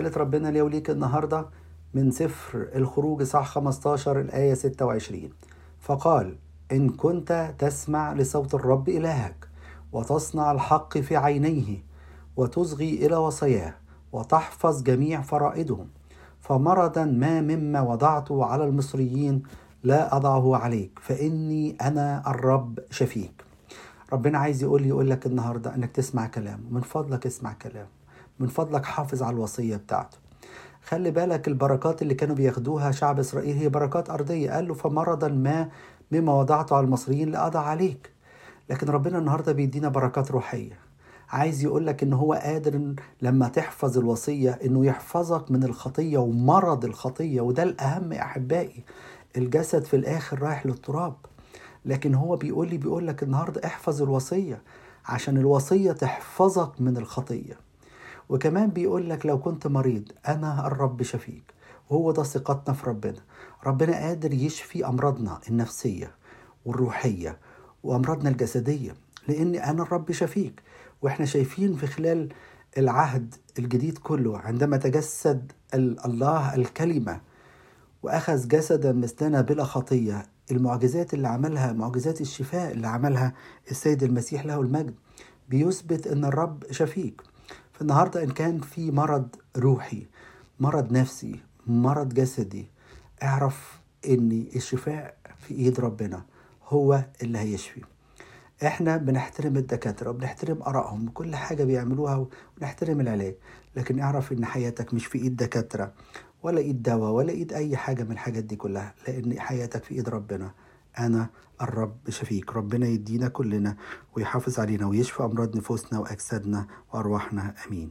قالت ربنا لي وليك النهاردة من سفر الخروج صح 15 الآية 26 فقال إن كنت تسمع لصوت الرب إلهك وتصنع الحق في عينيه وتصغي إلى وصاياه وتحفظ جميع فرائدهم فمرضا ما مما وضعته على المصريين لا أضعه عليك فإني أنا الرب شفيك. ربنا عايز يقول لي يقول لك النهاردة أنك تسمع كلامه. من فضلك اسمع كلامه. من فضلك حافظ على الوصية بتاعته. خلي بالك البركات اللي كانوا بياخدوها شعب إسرائيل هي بركات أرضية. قال له فمرضا ما مما وضعته على المصريين لأضع عليك. لكن ربنا النهاردة بيدينا بركات روحية. عايز يقول لك إن هو قادر لما تحفظ الوصية إنه يحفظك من الخطية ومرض الخطية. وده الأهم يا أحبائي. الجسد في الآخر رايح للتراب. لكن هو بيقول لي بيقول لك النهاردة احفظ الوصية عشان الوصية تحفظك من الخطية. وكمان بيقول لك لو كنت مريض أنا الرب شفيك وهو ده ثقتنا في ربنا. ربنا قادر يشفي أمراضنا النفسية والروحية وأمراضنا الجسدية لاني أنا الرب شفيك وإحنا شايفين في خلال العهد الجديد كله عندما تجسد الله الكلمة وأخذ جسدا مثلنا بلا خطية المعجزات اللي عملها معجزات الشفاء اللي عملها السيد المسيح له المجد بيثبت إن الرب شفيك فالنهاردة إن كان في مرض روحي مرض نفسي مرض جسدي اعرف إن الشفاء في إيد ربنا هو اللي هيشفي. إحنا بنحترم الدكاترة وبنحترم آرائهم وكل حاجة بيعملوها ونحترم العلاج لكن اعرف إن حياتك مش في إيد دكاترة ولا إيد دواء ولا إيد أي حاجة من الحاجات دي كلها لأن حياتك في إيد ربنا. أنا الرب شفيك ربنا يدينا كلنا ويحافظ علينا ويشفي أمراض نفوسنا وأجسادنا وأرواحنا. آمين.